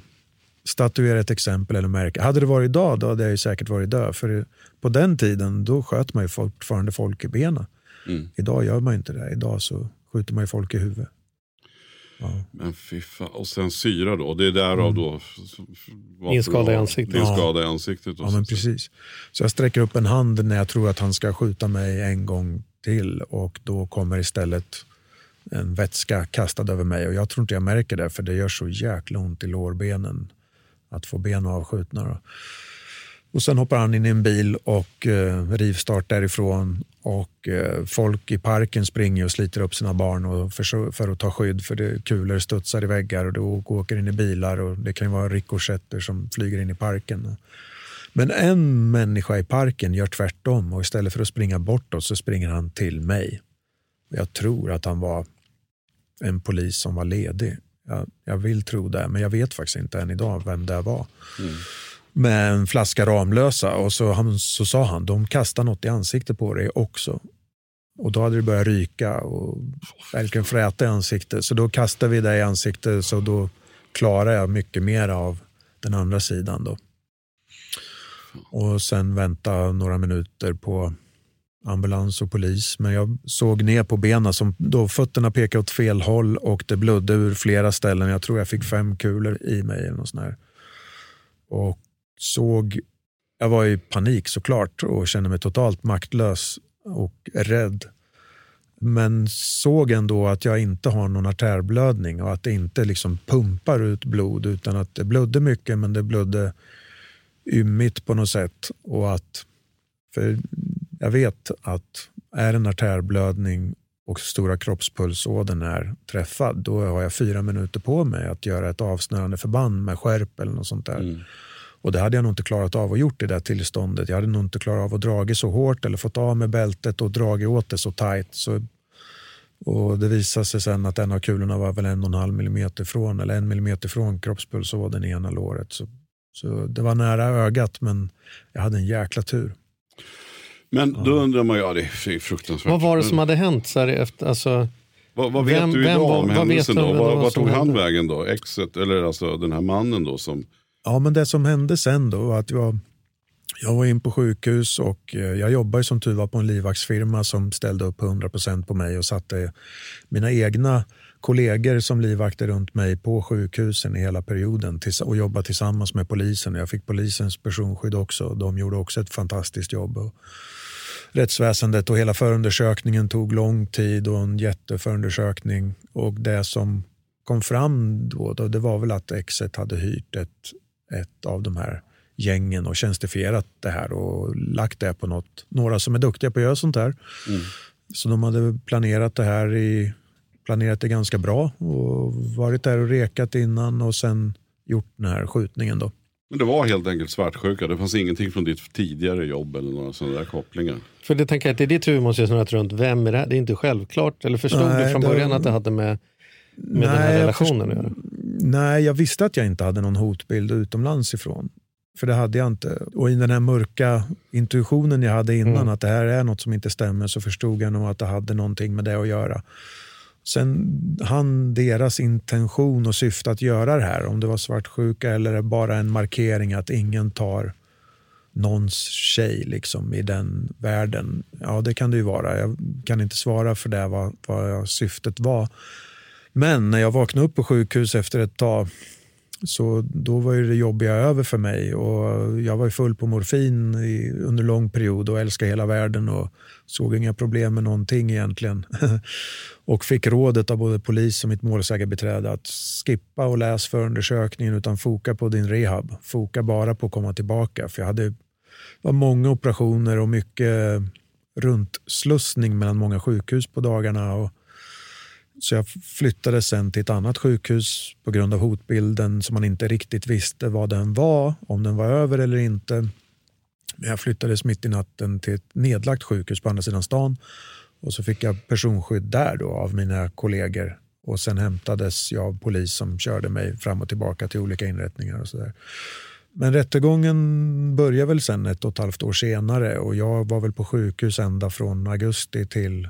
statuera ett exempel eller märka. Hade det varit idag då hade jag säkert varit död. För på den tiden då sköt man ju fortfarande folk i benen. Mm. Idag gör man inte det. Idag så skjuter man ju folk i huvudet. Men fy fan. Och sen syra då. Det är därav Mm. då. Din skada i ansiktet. Din skada i ansiktet. Ja, men precis. Så jag sträcker upp en hand när jag tror att han ska skjuta mig en gång till och då kommer istället en vätska kastad över mig och jag tror inte jag märker det för det gör så jäkla ont i lårbenen att få ben avskjutna. Då. Och sen hoppar han in i en bil och eh, rivstart därifrån och eh, folk i parken springer och sliter upp sina barn och för, för att ta skydd för det kulor studsar i väggar och det åker in i bilar och det kan ju vara rikoschetter som flyger in i parken. Men en människa i parken gör tvärtom och istället för att springa bortåt så springer han till mig. Jag tror att han var en polis som var ledig. Jag, jag vill tro det, men jag vet faktiskt inte än idag vem det var. Mm. Med en flaska Ramlösa och så, han, så sa han, de kastar något i ansiktet på dig också. Och då hade det börjat ryka och verkligen fräta i ansiktet. Så då kastade vi det i ansiktet så då klarade jag mycket mer av den andra sidan. Då. Och sen vänta några minuter på ambulans och polis. Men jag såg ner på benen som då fötterna pekade åt fel håll och det blödde ur flera ställen. Jag tror jag fick fem kulor i mig. Eller något sånt här. Och såg, jag var i panik såklart och kände mig totalt maktlös och rädd. Men såg ändå att jag inte har någon artärblödning och att det inte liksom pumpar ut blod utan att det blödde mycket men det blödde ymmigt på något sätt. Och att, för jag vet att är en artärblödning och stora kroppspulsådern är träffad, då har jag fyra minuter på mig att göra ett avsnörande förband med skärp eller något sånt där. Mm. Och det hade jag nog inte klarat av att gjort i det där tillståndet. Jag hade nog inte klarat av att dragit så hårt eller fått av med bältet och dragit åt det så tajt. Så, och det visade sig sen att en av kulorna var väl en och en halv millimeter från eller en millimeter från kroppspulsådern i ena låret. Så, så det var nära ögat men jag hade en jäkla tur. Men då undrar man ju, ja det är fruktansvärt. Vad var det som hade hänt? Så här, efter, alltså, vad, vad vet vem- du vem idag var- om vad händelsen du då? Vad, vad vad tog han hände? vägen då? Exet, eller alltså den här mannen då som... Ja, men det som hände sen då var att jag, jag var in på sjukhus och eh, jag jobbade som tur var på en livvaktsfirma som ställde upp 100% på mig och satte mina egna kollegor som livvakter runt mig på sjukhusen i hela perioden och jobbade tillsammans med polisen. Jag fick polisens personskydd också. De gjorde också ett fantastiskt jobb. Och rättsväsendet och hela förundersökningen tog lång tid och en jätteförundersökning. Och det som kom fram då, då, det var väl att exet hade hyrt ett, ett av de här gängen och tjänstifierat det här och lagt det på något, några som är duktiga på att göra sånt här. Mm. Så de hade planerat det här i, planerat det ganska bra och varit där och rekat innan och sen gjort den här skjutningen då. Men det var helt enkelt svartsjuka. Det fanns ingenting från ditt tidigare jobb eller några sådana där kopplingar. För det tänker jag att i ditt huvud måste jag snurrat runt, vem är det här? Det är inte självklart. Eller förstod Nej, du från det- början att det hade med, med den här relationen att göra? Nej, jag visste att jag inte hade någon hotbild utomlands ifrån. För det hade jag inte. Och i den här mörka intuitionen jag hade innan, Mm. att det här är något som inte stämmer, så förstod jag nog att det hade någonting med det att göra. Sen han deras intention och syfte att göra det här, om det var svartsjuka eller bara en markering att ingen tar någons tjej liksom, i den världen. Ja, det kan det ju vara. Jag kan inte svara för det, vad, vad syftet var. Men när jag vaknade upp på sjukhus efter ett tag så då var ju det jobbiga över för mig. Och jag var full på morfin i, under lång period och älskade hela världen och såg inga problem med någonting egentligen. och fick rådet av både polis och mitt målsägarbiträde att skippa och läs förundersökningen utan foka på din rehab. Foka bara på att komma tillbaka. För jag hade det var många operationer och mycket runtslussning mellan många sjukhus på dagarna. Och så jag flyttade sen till ett annat sjukhus på grund av hotbilden som man inte riktigt visste vad den var, om den var över eller inte. Men jag flyttades mitt i natten till ett nedlagt sjukhus på andra sidan stan och så fick jag personskydd där då av mina kollegor och sen hämtades jag av polis som körde mig fram och tillbaka till olika inrättningar och sådär. Men rättegången började väl sen ett och ett halvt år senare och jag var väl på sjukhus ända från augusti till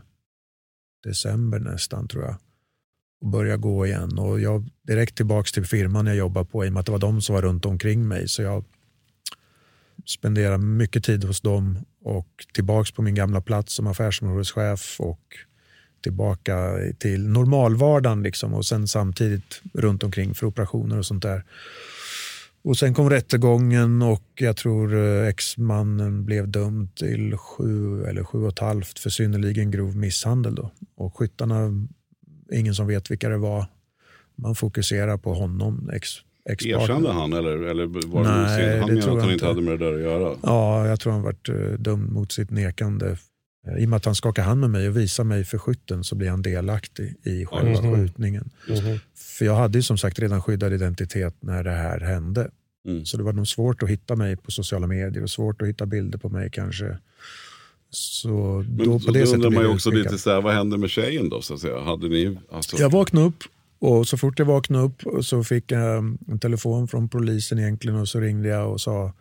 december nästan tror jag. Och började gå igen och jag direkt tillbaka till firman jag jobbar på i och med att det var de som var runt omkring mig så jag spenderade mycket tid hos dem och tillbaks på min gamla plats som affärsområdeschef och tillbaka till normalvardagen liksom och sen samtidigt runt omkring för operationer och sånt där. Och sen kom rättegången och jag tror eh, exmannen blev dömd till sju eller sju och ett halvt för synnerligen grov misshandel. Då. Och skyttarna, ingen som vet vilka det var. Man fokuserar på honom, ex, ex-partner. Erkände han eller, eller var det Nej, sin- han menade att han inte inte. hade med det där att göra? Ja, jag tror han varit eh, dömd mot sitt nekande. Eh, I och med att han skakar hand med mig och visar mig för skytten så blir han delaktig i själva Mhm. skjutningen. Mhm. För jag hade ju som sagt redan skyddad identitet när det här hände. Mm. Så det var nog svårt att hitta mig på sociala medier och svårt att hitta bilder på mig kanske. Så Men då på det då sättet undrar man ju också utskickad. lite så här, vad hände med tjejen då? Så att säga? Hade ni, alltså, Jag vaknade upp och så fort jag vaknade upp så fick jag en telefon från polisen egentligen och så ringde jag och sa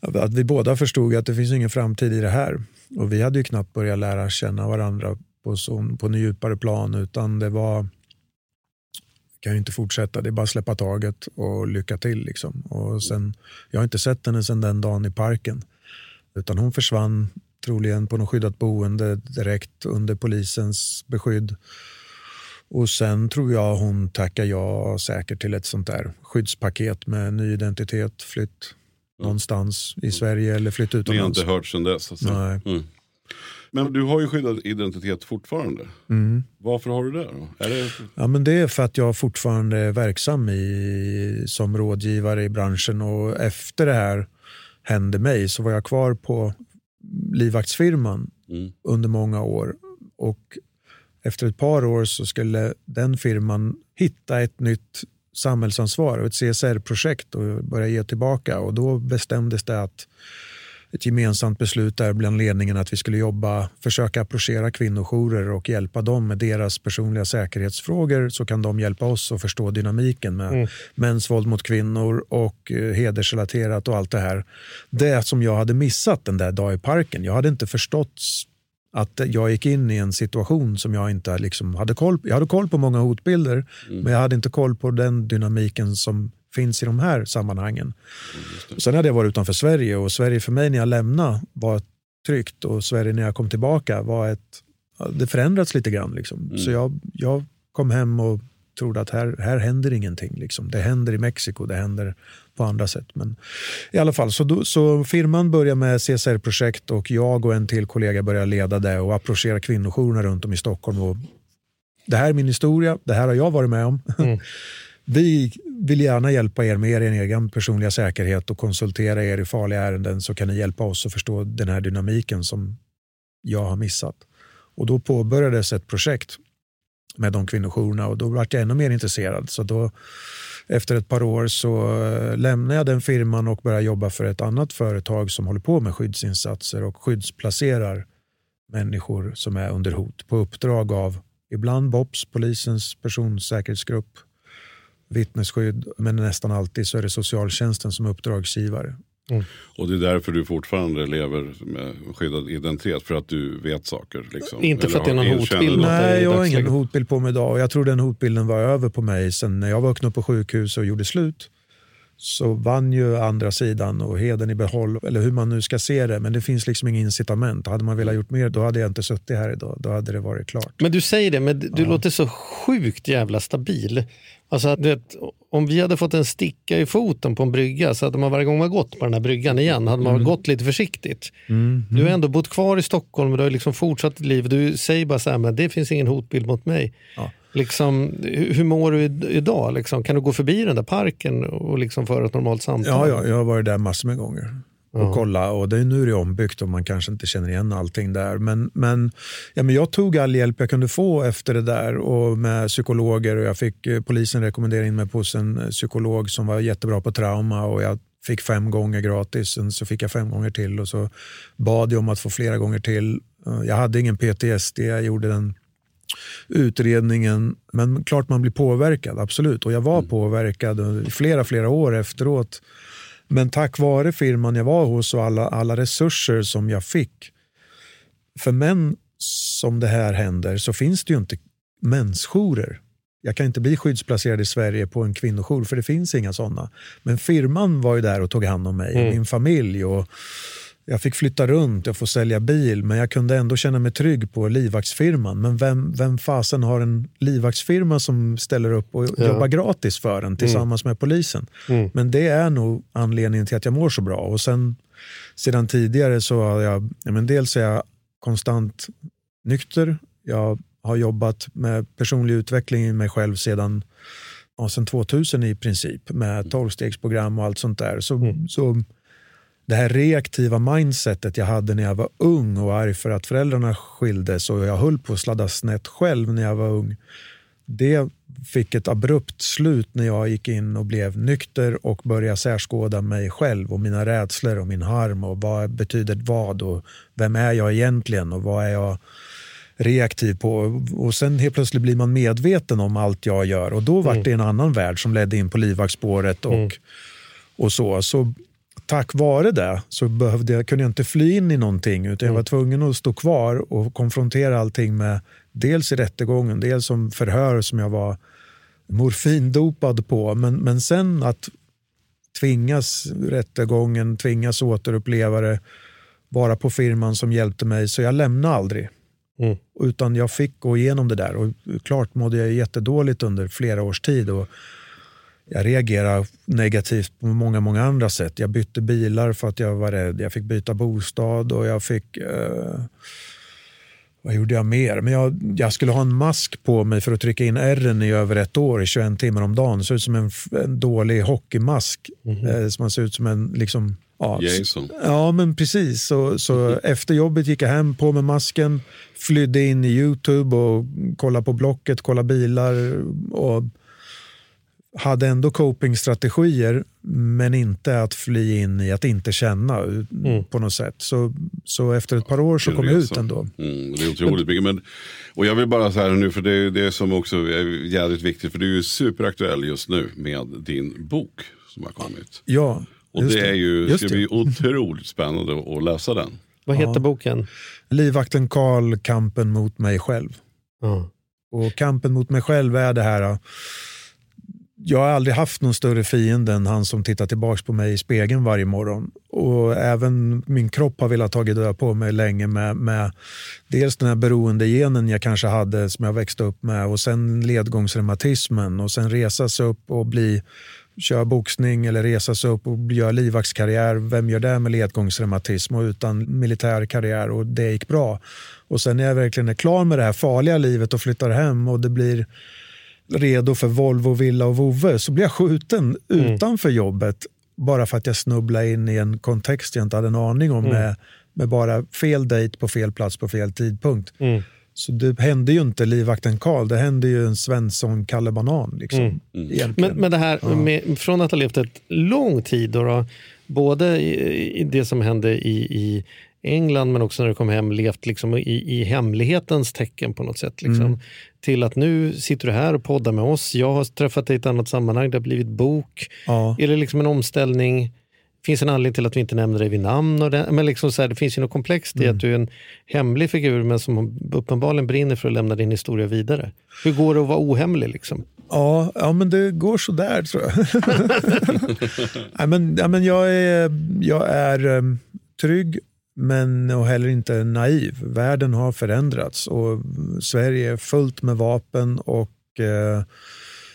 att vi båda förstod att det finns ingen framtid i det här. Och vi hade ju knappt börjat lära känna varandra på, så, på en djupare plan utan det var kan ju inte fortsätta, det är bara att släppa taget och lycka till. Liksom. Och sen, jag har inte sett henne sedan den dagen i parken. Utan hon försvann troligen på något skyddat boende direkt under polisens beskydd. Och sen tror jag hon tackar ja säkert till ett sånt där skyddspaket med ny identitet, flytt någonstans i Sverige eller flytt ni har utomlands. inte hört sedan dess? Alltså. Nej. Mm. Men du har ju skyddad identitet fortfarande. Mm. Varför har du det då? Är det Ja, men det är för att jag fortfarande är verksam i, som rådgivare i branschen och efter det här hände mig så var jag kvar på livvaktsfirman mm. under många år. Och efter ett par år så skulle den firman hitta ett nytt samhällsansvar och ett CSR-projekt och börja ge tillbaka. Och då bestämdes det att ett gemensamt beslut där bland ledningen att vi skulle jobba, försöka approchera kvinnojourer och hjälpa dem med deras personliga säkerhetsfrågor så kan de hjälpa oss att förstå dynamiken med Mm. mäns våld mot kvinnor och eh, hedersrelaterat och allt det här. Det som jag hade missat den där dagen i parken, jag hade inte förstått att jag gick in i en situation som jag inte liksom hade koll på. Jag hade koll på många hotbilder, men jag hade inte koll på den dynamiken som finns i de här sammanhangen. Sen hade jag varit utanför Sverige och Sverige för mig när jag lämnade var tryggt och Sverige när jag kom tillbaka var ett, det förändrats lite grann. Liksom. Så jag, jag kom hem och trodde att här, här händer ingenting. Liksom. Det händer i Mexiko, det händer på andra sätt. Men i alla fall, så, då, så firman började med CSR-projekt och jag och en till kollega började leda det och approchera kvinnojourerna runt om i Stockholm och det här är min historia, det här har jag varit med om. Vi vill gärna hjälpa er med er egen personliga säkerhet och konsultera er i farliga ärenden så kan ni hjälpa oss att förstå den här dynamiken som jag har missat. Och då påbörjades ett projekt med de kvinnojourerna och då vart jag ännu mer intresserad. Så då, efter ett par år så eh, lämnade jag den firman och började jobba för ett annat företag som håller på med skyddsinsatser och skyddsplacerar människor som är under hot på uppdrag av ibland BOPS, polisens personsäkerhetsgrupp, vittnesskydd, men nästan alltid så är det socialtjänsten som är uppdragsgivare. Och det är därför du fortfarande lever med skyddad identitet. För att du vet saker. Liksom. Inte för att det är någon hotbild Nej, jag har ingen hotbild på mig idag jag tror den hotbilden var över på mig sen när jag vaknade upp på sjukhus och gjorde slut. Så vann ju andra sidan och heden i behåll, eller hur man nu ska se det. Men det finns liksom ingen incitament. Hade man velat gjort mer, då hade jag inte suttit här idag. Då hade det varit klart. Men du säger det, men du låter så sjukt jävla stabil. Alltså, vet, om vi hade fått en sticka i foten på en brygga så hade man varje gång man gått på den här bryggan igen hade man gått lite försiktigt. Du har ändå bott kvar i Stockholm och du har liksom fortsatt ditt liv. Du säger bara så här, men det finns ingen hotbild mot mig. Ja. Liksom, hur mår du idag? Liksom? Kan du gå förbi den där parken och liksom föra ett normalt samtal? Ja, ja, jag har varit där massor med gånger och kolla och det är nu det är ombyggt och man kanske inte känner igen allting där. Men, men, ja, men jag tog all hjälp jag kunde få efter det där och med psykologer och jag fick eh, polisen rekommendera in mig på en eh, psykolog som var jättebra på trauma och jag fick fem gånger gratis, sen så fick jag fem gånger till och så bad jag om att få flera gånger till. Eh, Jag hade ingen PTSD, jag gjorde den utredningen. Men klart man blir påverkad, absolut. Och jag var påverkad i flera, flera år efteråt. Men tack vare firman jag var hos och alla, alla resurser som jag fick. För män som det här händer så finns det ju inte mensjourer. Jag kan inte bli skyddsplacerad i Sverige på en kvinnojour för det finns inga sådana. Men firman var ju där och tog hand om mig och min familj. Och jag fick flytta runt, jag får sälja bil men jag kunde ändå känna mig trygg på livvaktsfirman. Men vem, vem fasen har en livvaktsfirma som ställer upp och jobbar gratis för en tillsammans med polisen? Men det är nog anledningen till att jag mår så bra. Och sen sedan tidigare så har jag, ja, men dels är jag konstant nykter. Jag har jobbat med personlig utveckling i mig själv sedan, ja, sedan 2000 i princip med tolvstegsprogram och allt sånt där. Så, så det här reaktiva mindsetet jag hade när jag var ung och arg för att föräldrarna skildes och jag höll på att sladda snett själv när jag var ung. Det fick ett abrupt slut när jag gick in och blev nykter och började särskåda mig själv och mina rädslor och min harm och vad betyder vad och vem är jag egentligen och vad är jag reaktiv på. Och sen helt plötsligt blir man medveten om allt jag gör och då var det en annan värld som ledde in på livvaktsspåret och, och så. så tack vare det så behövde jag, kunde jag inte fly in i någonting utan jag var tvungen att stå kvar och konfrontera allting med dels i rättegången, dels som förhör som jag var morfindopad på. Men, men sen att tvingas rättegången, tvingas återuppleva det, vara på firman som hjälpte mig så jag lämnade aldrig. Mm. Utan jag fick gå igenom det där och klart mådde jag jättedåligt under flera års tid. Och jag reagerade negativt på många, många andra sätt. Jag bytte bilar för att jag var rädd. Jag fick byta bostad och jag fick... Eh, vad gjorde jag mer? Men jag, jag skulle ha en mask på mig för att trycka in ärren i över ett år i 21 timmar om dagen. Det såg ut som en, en dålig hockeymask. Eh, som man ser ut som en... Liksom, ja, Jason. Ja, men precis. Så, så efter jobbet gick jag hem, på med masken, flydde in i Youtube och kollade på Blocket, kollade bilar och hade ändå copingstrategier men inte att fly in i att inte känna Mm. på något sätt. Så, så efter ett par år så kom jag ut ändå. Mm, det är otroligt mycket. Men, och jag vill bara säga nu, för det är det som också är jävligt viktigt. För du är ju superaktuell just nu med din bok som har kommit. Ja, Och det är ju, Just ska det. bli otroligt spännande att läsa den. Vad heter boken? Livvakten Karl, kampen mot mig själv. Ja. Och kampen mot mig själv är det här. Jag har aldrig haft någon större fiende än han som tittar tillbaka på mig i spegeln varje morgon. Och även min kropp har velat ta död på mig länge med, med dels den här beroendegenen jag kanske hade som jag växte upp med och sen ledgångsreumatismen och sen resa sig upp och bli köra boxning eller resa sig upp och göra livvaktskarriär. Vem gör det med ledgångsreumatism och utan militär karriär och det gick bra. Och sen när jag verkligen är klar med det här farliga livet och flyttar hem och det blir redo för Volvo, Villa och Vove så blir jag skjuten mm. utanför jobbet bara för att jag snubblade in i en kontext jag inte hade en aning om mm. med, med bara fel dejt på fel plats på fel tidpunkt. Mm. Så det hände ju inte livvakten Karl, det hände ju en Svensson Kalle Banan. Liksom, mm. mm. Men, men det här, ja. med, från att ha levt ett lång tid, då, då både i, i, det som hände i, i England men också när du kom hem levt liksom i, i hemlighetens tecken på något sätt. Liksom. Mm. Till att nu sitter du här och poddar med oss. Jag har träffat dig i ett annat sammanhang, det har blivit bok. Ja. Är det liksom en omställning? finns en anledning till att vi inte nämner dig vid namn. Och det, men liksom så här, det finns ju något komplext i mm. att du är en hemlig figur men som uppenbarligen brinner för att lämna din historia vidare. Hur går det att vara ohemlig? Liksom? Ja, ja men det går sådär tror jag. ja, men, ja, men jag är, jag är um, trygg men och heller inte naiv. Världen har förändrats och Sverige är fullt med vapen och eh,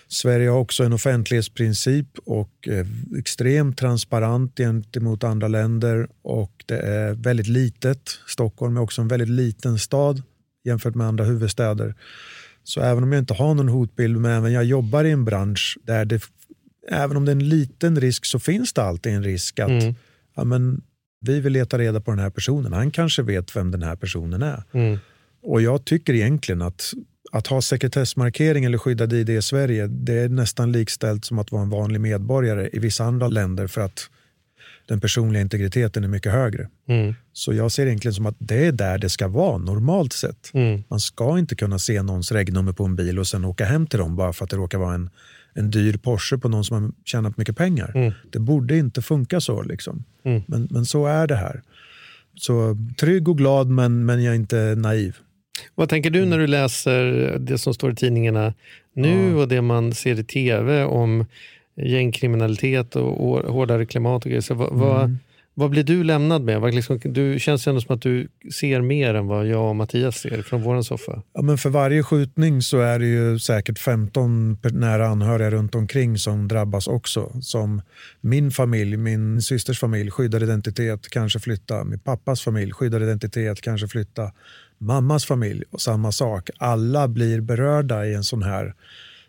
Sverige har också en offentlighetsprincip och är extremt transparent gentemot andra länder och det är väldigt litet. Stockholm är också en väldigt liten stad jämfört med andra huvudstäder. Så även om jag inte har någon hotbild, men även jag jobbar i en bransch där det, även om det är en liten risk så finns det alltid en risk att mm. ja, men, vi vill leta reda på den här personen. Han kanske vet vem den här personen är. Mm. Och jag tycker egentligen att att ha sekretessmarkering eller skyddad ID i Sverige det är nästan likställt som att vara en vanlig medborgare i vissa andra länder för att den personliga integriteten är mycket högre. Mm. Så jag ser egentligen som att det är där det ska vara normalt sett. Mm. Man ska inte kunna se någons regnummer på en bil och sen åka hem till dem bara för att det råkar vara en, en dyr Porsche på någon som har tjänat mycket pengar. Mm. Det borde inte funka så. Liksom. Mm. Men, men så är det här. Så trygg och glad men, men jag är inte naiv. Vad tänker du när du läser det som står i tidningarna nu ja. och det man ser i tv om gängkriminalitet och, hårdare klimat och grejer? Så vad, mm. Vad, blir du lämnad med? Vad liksom, du känns ändå som att du ser mer än vad jag och Mattias ser från vår soffa. Ja, men för varje skjutning så är det ju säkert 15 nära anhöriga runt omkring som drabbas också. Som min familj, min systers familj, skyddad identitet, kanske flytta. Min pappas familj, skyddad identitet, kanske flytta mammas familj och samma sak. Alla blir berörda i en sån här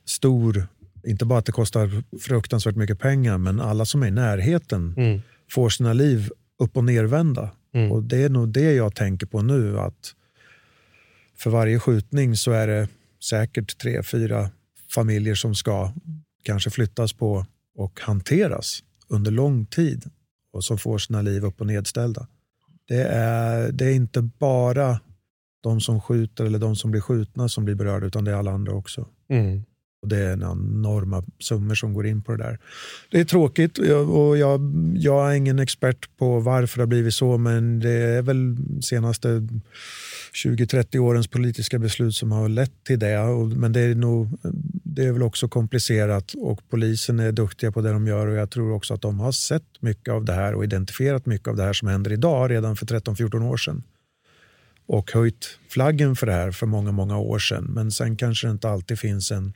stor, inte bara att det kostar fruktansvärt mycket pengar, men alla som är i närheten mm. Får sina liv upp och nervända. Mm. Och det är nog det jag tänker på nu, att för varje skjutning så är det säkert tre, fyra familjer som ska kanske flyttas på och hanteras under lång tid och som får sina liv upp och nedställda. Det är, det är inte bara de som skjuter eller de som blir skjutna som blir berörda, utan det är alla andra också. Mm. Och Det är enorma summor som går in på det där. Det är tråkigt och jag, jag är ingen expert på varför det har blivit så, men det är väl senaste 20-30 årens politiska beslut som har lett till det. Men det är, nog, det är väl också komplicerat och polisen är duktiga på det de gör och jag tror också att de har sett mycket av det här och identifierat mycket av det här som händer idag redan för 13-14 år sedan och höjt flaggen för det här för många, många år sedan. Men sen kanske det inte alltid finns en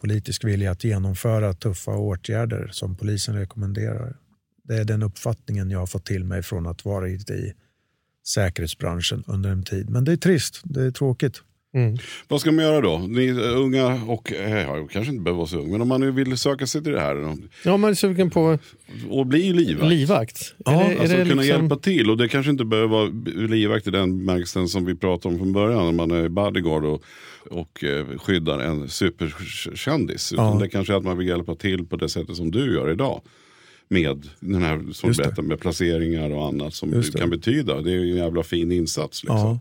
politisk vilja att genomföra tuffa åtgärder som polisen rekommenderar. Det är den uppfattningen jag har fått till mig från att vara i säkerhetsbranschen under en tid. Men det är trist, det är tråkigt. Mm. Vad ska man göra då? Ni är unga och eh, ja, kanske inte behöver vara så ung, men om man nu vill söka sig till det här. Ja, man är sugen på och bli livvakt. livvakt. Ja, är det, alltså är det kunna liksom... hjälpa till. Och det kanske inte behöver vara livvakt i den bemärkelsen som vi pratade om från början. När man är bodyguard och, och eh, skyddar en superkändis. Utan ja. det kanske är att man vill hjälpa till på det sättet som du gör idag med den här som berättar med placeringar och annat som det kan betyda. Det är en jävla fin insats. Liksom. Ja.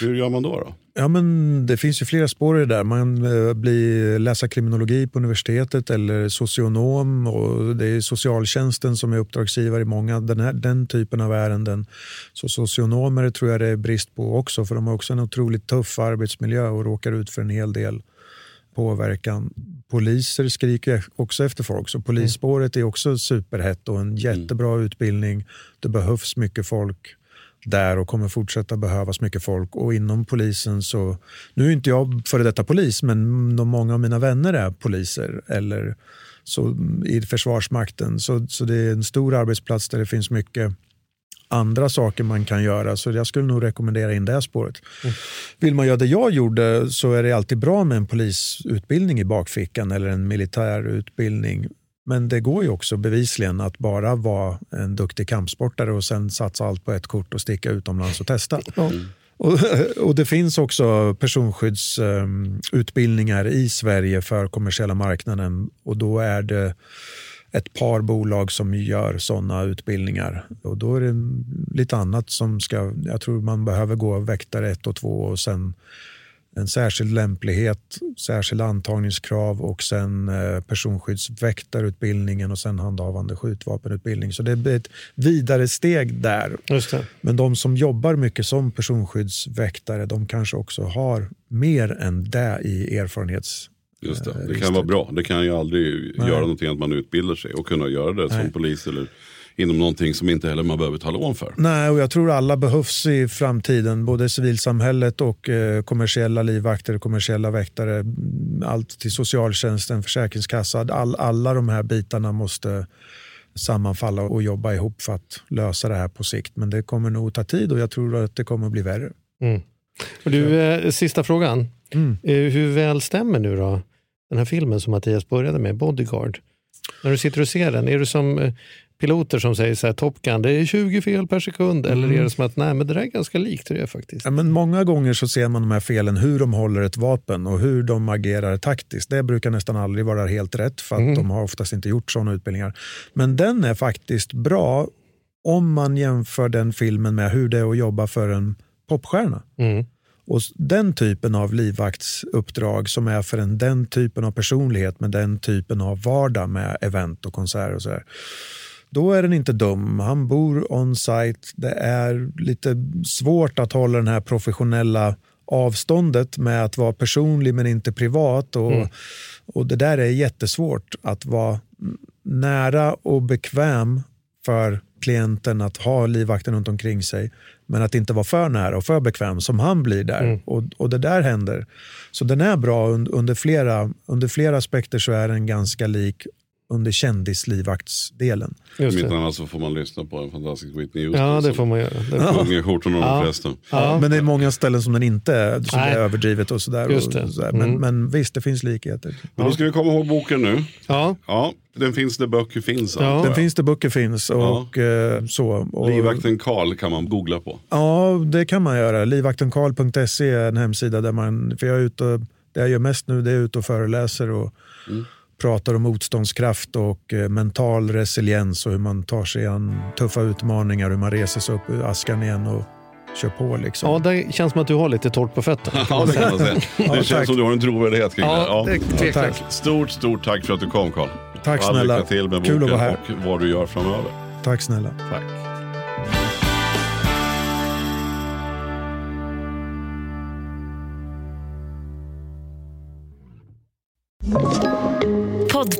Hur gör man då? då? Ja, men det finns ju flera spår i det där. Man eh, blir läsa kriminologi på universitetet eller socionom. Och det är socialtjänsten som är uppdragsgivare i många den, här, den typen av ärenden. Så socionomer tror jag det är brist på också för de har också en otroligt tuff arbetsmiljö och råkar ut för en hel del påverkan. Poliser skriker också efter folk, så polisspåret är också superhett och en jättebra mm. utbildning. Det behövs mycket folk där och kommer fortsätta behövas mycket folk. Och inom polisen så, nu är inte jag före detta polis, men många av mina vänner är poliser eller så, i Försvarsmakten. Så, så det är en stor arbetsplats där det finns mycket andra saker man kan göra. Så jag skulle nog rekommendera in det spåret. Mm. Vill man göra det jag gjorde så är det alltid bra med en polisutbildning i bakfickan eller en militär utbildning. Men det går ju också bevisligen att bara vara en duktig kampsportare och sen satsa allt på ett kort och sticka utomlands och testa. Mm. Och, och, Det finns också personskyddsutbildningar um, i Sverige för kommersiella marknaden och då är det ett par bolag som gör sådana utbildningar. Och Då är det lite annat som ska... Jag tror man behöver gå väktare 1 och 2 och sen en särskild lämplighet, särskilda antagningskrav och sen eh, personskyddsväktarutbildningen och sen handhavande skjutvapenutbildning. Så det blir ett vidare steg där. Men de som jobbar mycket som personskyddsväktare de kanske också har mer än det i erfarenhets Just det. det kan vara bra. Det kan ju aldrig Nej. göra någonting att man utbildar sig och kunna göra det Nej. som polis eller inom någonting som inte heller man behöver ta lån för. Nej, och jag tror alla behövs i framtiden. Både civilsamhället och eh, kommersiella livvakter, kommersiella väktare. Allt till socialtjänsten, försäkringskassan. All, alla de här bitarna måste sammanfalla och jobba ihop för att lösa det här på sikt. Men det kommer nog ta tid och jag tror att det kommer att bli värre. Mm. Och du, eh, sista frågan. Mm. Eh, hur väl stämmer nu då den här filmen som Mattias började med, Bodyguard? När du sitter och ser den, är du som eh, piloter som säger så här, Top Gun, det är 20 fel per sekund. Mm. Eller är det som att nej, men det där är ganska likt det faktiskt? Ja, men många gånger så ser man de här felen, hur de håller ett vapen och hur de agerar taktiskt. Det brukar nästan aldrig vara helt rätt för att mm. de har oftast inte gjort sådana utbildningar. Men den är faktiskt bra om man jämför den filmen med hur det är att jobba för en popstjärna. Mm. Och Den typen av livvaktsuppdrag som är för en, den typen av personlighet med den typen av vardag med event och konserter och så här, då är den inte dum. Han bor on-site. Det är lite svårt att hålla den här professionella avståndet med att vara personlig men inte privat. Och, mm. och Det där är jättesvårt, att vara nära och bekväm för klienten att ha livvakten runt omkring sig men att inte vara för nära och för bekväm som han blir där. Mm. Och, och det där händer. Så den är bra under, flera, under flera aspekter så är den ganska lik under kändislivvaktsdelen. Om inte annat så får man lyssna på en fantastisk Whitney Houston. Ja, det får man göra. Sjunger skjortorna ja. de flesta. Ja. Men det är många ställen som den inte är, som är överdrivet och sådär. Och sådär. Men, mm. men visst, det finns likheter. Men då ska vi komma ihåg boken nu. Ja. ja den finns där böcker finns. Ja. Den finns där böcker finns. Och, ja. Eh, så. Och, Livvakten Karl kan man googla på. Ja, det kan man göra. Livvaktenkarl.se är en hemsida där man, för jag är ute och, det jag gör mest nu det är ute och föreläser och mm pratar om motståndskraft och eh, mental resiliens och hur man tar sig an tuffa utmaningar, hur man reser sig upp ur askan igen och kör på. Liksom. Ja, det känns som att du har lite torrt på fötterna. ja, det kan man säga. Det ja, känns tack. som du har en trovärdighet kring ja, det. Ja, tack. Stort, stort tack för att du kom Karl. Tack snälla. Lycka till med Kul boken och vad du gör framöver. Tack snälla. Tack.